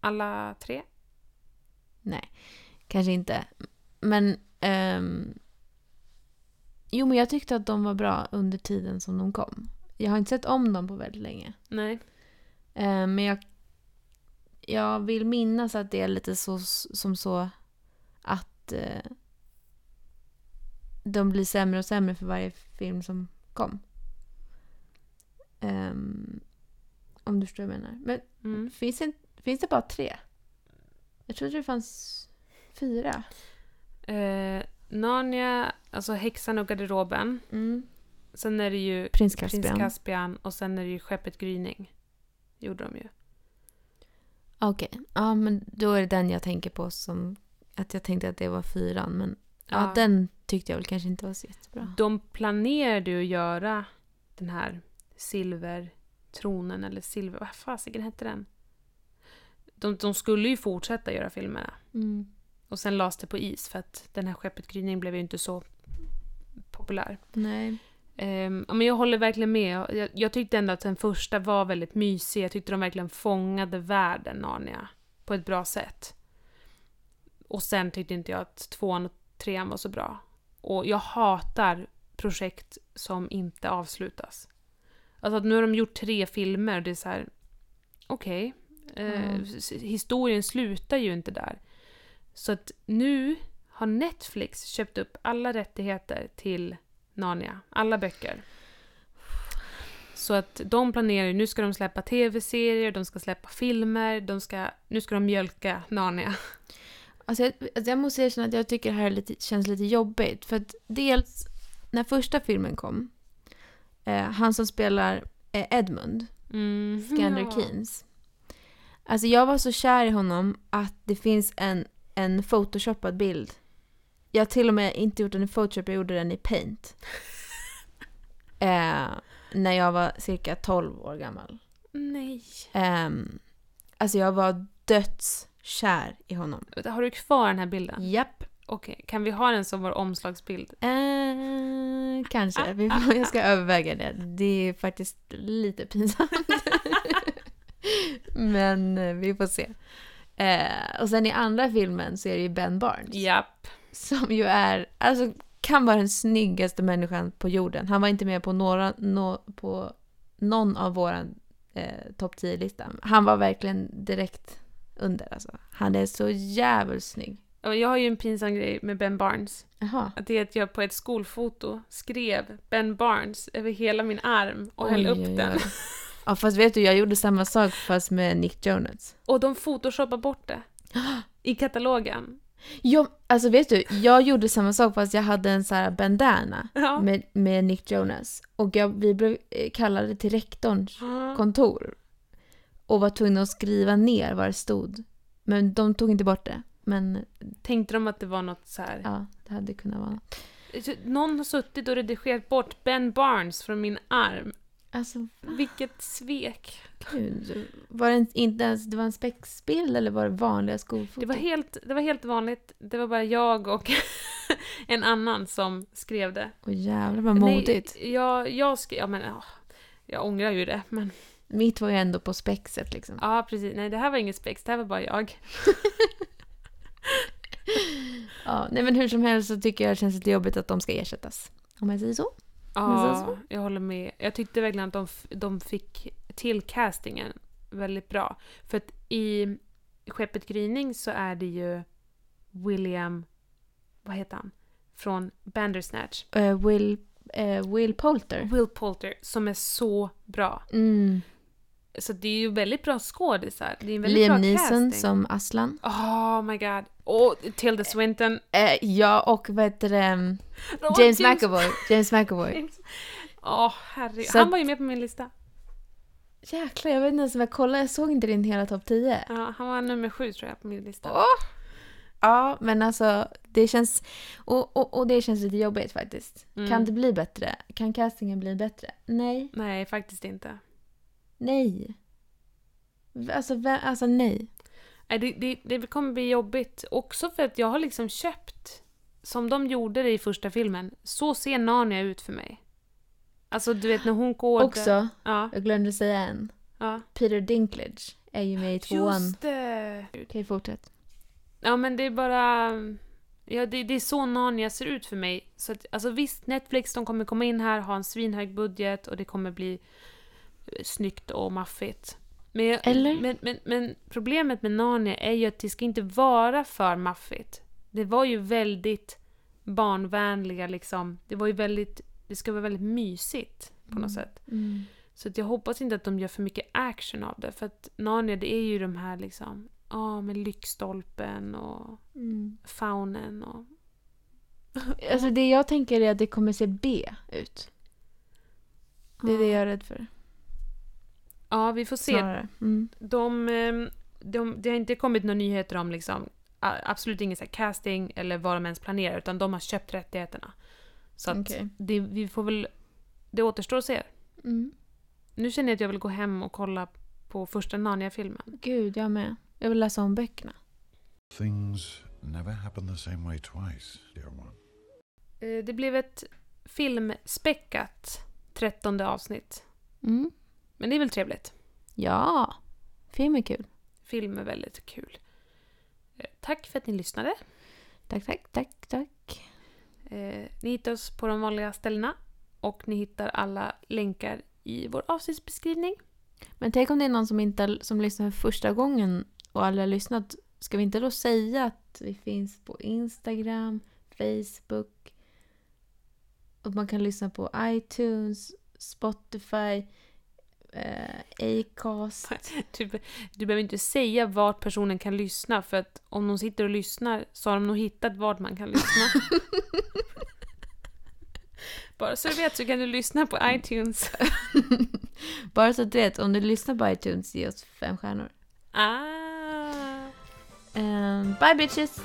Alla tre? Nej, kanske inte. Men... ehm, jo, men jag tyckte att de var bra under tiden som de kom. Jag har inte sett om dem på väldigt länge. Nej. Eh, men jag, jag vill minnas att det är lite så som så att eh, de blir sämre och sämre för varje film som kom. Ehm, om du förstår vad jag menar. Men Mm. finns, det, finns det bara tre? Jag trodde det fanns fyra. Eh, Narnia, alltså Häxan och garderoben. Sen är det ju Prins Prins Caspian. Caspian och sen är det ju Skeppet Gryning. Gjorde de ju. Okej, ja men då är det den jag tänker på som att jag tänkte att det var fyran. Men ja, Ja. den tyckte jag väl kanske inte var så jättebra. De planerade ju att göra den här silvertronen eller silver... Vad fasiken hette den? De, de skulle ju fortsätta göra filmerna. Mm. Och sen lades det på is för att den här Skeppet Gryning blev ju inte så populär. Nej. Ja, men jag håller verkligen med. Jag, jag tyckte ändå att den första var väldigt mysig. Jag tyckte de verkligen fångade världen Narnia på ett bra sätt. Och sen tyckte inte jag att tvåan och trean var så bra. Och jag hatar projekt som inte avslutas. Alltså att nu har de gjort tre filmer och det är så här. Okej. eh, Mm. s- historien slutar ju inte där. Så att nu har Netflix köpt upp alla rättigheter till Narnia. Alla böcker. Så att de planerar nu ska de släppa tv-serier, de ska släppa filmer, de ska, nu ska de mjölka Narnia. Alltså jag, alltså jag måste erkänna att jag tycker det här är lite, känns lite jobbigt. För att dels, när första filmen kom, eh, han som spelar eh, Edmund, Mm, Skander ja. Keynes. Alltså jag var så kär i honom att det finns en, en photoshoppad bild. Jag har till och med inte gjort den i Photoshop, jag gjorde den i Paint. <laughs> eh, när jag var cirka 12 år gammal. Nej. Ehm, alltså jag var dödskär i honom. Har du kvar den här bilden? Japp. Okej, kan vi ha den som vår omslagsbild? Eh, kanske. Vi får, jag ska överväga det. Det är faktiskt lite pinsamt. <laughs> Men eh, vi får se. Eh, och sen i andra filmen så är det ju Ben Barnes. Japp. Som ju är, alltså kan vara den snyggaste människan på jorden. Han var inte med på, några, nå- på någon av våra eh, topp 10-lista. Han var verkligen direkt under alltså. Han är så jävligt snygg. Jag har ju en pinsam grej med Ben Barnes. Att det är att jag på ett skolfoto skrev Ben Barnes över hela min arm och höll Oj, upp oj, den. <laughs> Ja fast vet du, jag gjorde samma sak fast med Nick Jonas. Och de photoshoppade bort det. I katalogen. Jo, alltså vet du, jag gjorde samma sak fast jag hade en så här bandana Ja. med, med Nick Jonas. Och jag, vi blev eh, kallade till rektorns Ja. kontor. Och var tvungna att skriva ner vad det stod. Men de tog inte bort det. Men Tänkte de att det var något så här. ja, det hade kunnat vara något. Någon har suttit och redigerat bort Ben Barnes från min arm. Alltså, Vilket svek. gud. Var det inte ens det var en spexbild eller var det vanliga skolfoton? Det var, helt, det var helt vanligt. Det var bara jag och <laughs> en annan som skrev det. Åh jävlar vad modigt. Nej, jag, jag skrev... Ja, men, ja, jag ångrar ju det, men... Mitt var ju ändå på spexet liksom. Ja, precis. Nej, det här var inget spex. Det här var bara jag. <laughs> Ja, nej men hur som helst så tycker jag det känns lite jobbigt att de ska ersättas. Om jag säger så. Ja, jag håller med. Jag tyckte verkligen att de, de fick till castingen väldigt bra. För att i Skeppet Gryning så är det ju William... Vad heter han? Från Bandersnatch. Eh, Will eh, Will Poulter. Will Poulter, som är så bra. Mm. Så det är ju väldigt bra skådisar. Det är väldigt Liam Neeson som Aslan. Oh my god. Och Tilda Swinton. Eh, ja, och vad heter det? mm, James McAvoy. James McAvoy. <laughs> Åh, herregud. Så Han var ju med på min lista. Jäklar, jag vet inte ens om jag kollade. Jag såg inte din hela topp 10. Ja, han var nummer sju tror jag på min lista. Åh! Ja, men alltså det känns... Och, och, och det känns lite jobbigt faktiskt. Mm. Kan det bli bättre? Kan castingen bli bättre? Nej. Nej, faktiskt inte. Nej. Alltså, alltså nej. Det, det, det kommer bli jobbigt. Också för att jag har liksom köpt, som de gjorde det i första filmen, så ser Narnia ut för mig. Alltså du vet när hon går... där- Också, Ja, jag glömde säga en. ja. Peter Dinklage är ju med i tvåan. Just det! Okej, fortsätt. Ja men det är bara... Ja, det, det är så Narnia ser ut för mig. Så att, alltså visst, Netflix de kommer komma in här, ha en svinhög budget och det kommer bli snyggt och maffigt. Men, jag- Eller? Men, men, men problemet med Narnia är ju att det ska inte vara för maffigt. Det var ju väldigt barnvänliga liksom. Det var ju väldigt... Det ska vara väldigt mysigt på något sätt. Mm. Så att jag hoppas inte att de gör för mycket action av det. För att Narnia det är ju de här liksom... Ja, med lyktstolpen och Mm. faunen och... Alltså det jag tänker är att det kommer se B ut. Det är det jag är rädd för. Ja, vi får se. Mm. De, ehm, de, det har inte kommit några nyheter om liksom, absolut ingen så här casting eller vad de ens planerar, utan de har köpt rättigheterna. Så att Okej. det, vi får väl... Det återstår att se. Mm. Nu känner jag att jag vill gå hem och kolla på första Narnia-filmen. Gud, jag med. Jag vill läsa om böckerna. Things never happen the same way twice, dear one. Eh, Det blev ett filmspäckat trettonde avsnitt. Mm. Men det är väl trevligt. Ja, film är kul. Film är väldigt kul. Eh, Tack för att ni lyssnade. Tack, tack, tack, tack. Eh, ni hittar oss på de vanliga ställena och ni hittar alla länkar i vår avsnittsbeskrivning. Men tänk om det är någon som, inte, som lyssnar för första gången och aldrig har lyssnat. Ska vi inte då säga att vi finns på Instagram, Facebook och man kan lyssna på iTunes, Spotify, eh, Acast. <laughs> Du, du behöver inte säga vart personen kan lyssna för att om de sitter och lyssnar så har de nog hittat vart man kan lyssna. <laughs> Bara så du vet så kan du lyssna på iTunes. <laughs> Bara så att du vet, om du lyssnar på iTunes, ge oss fem stjärnor. Ah. Um, bye bitches!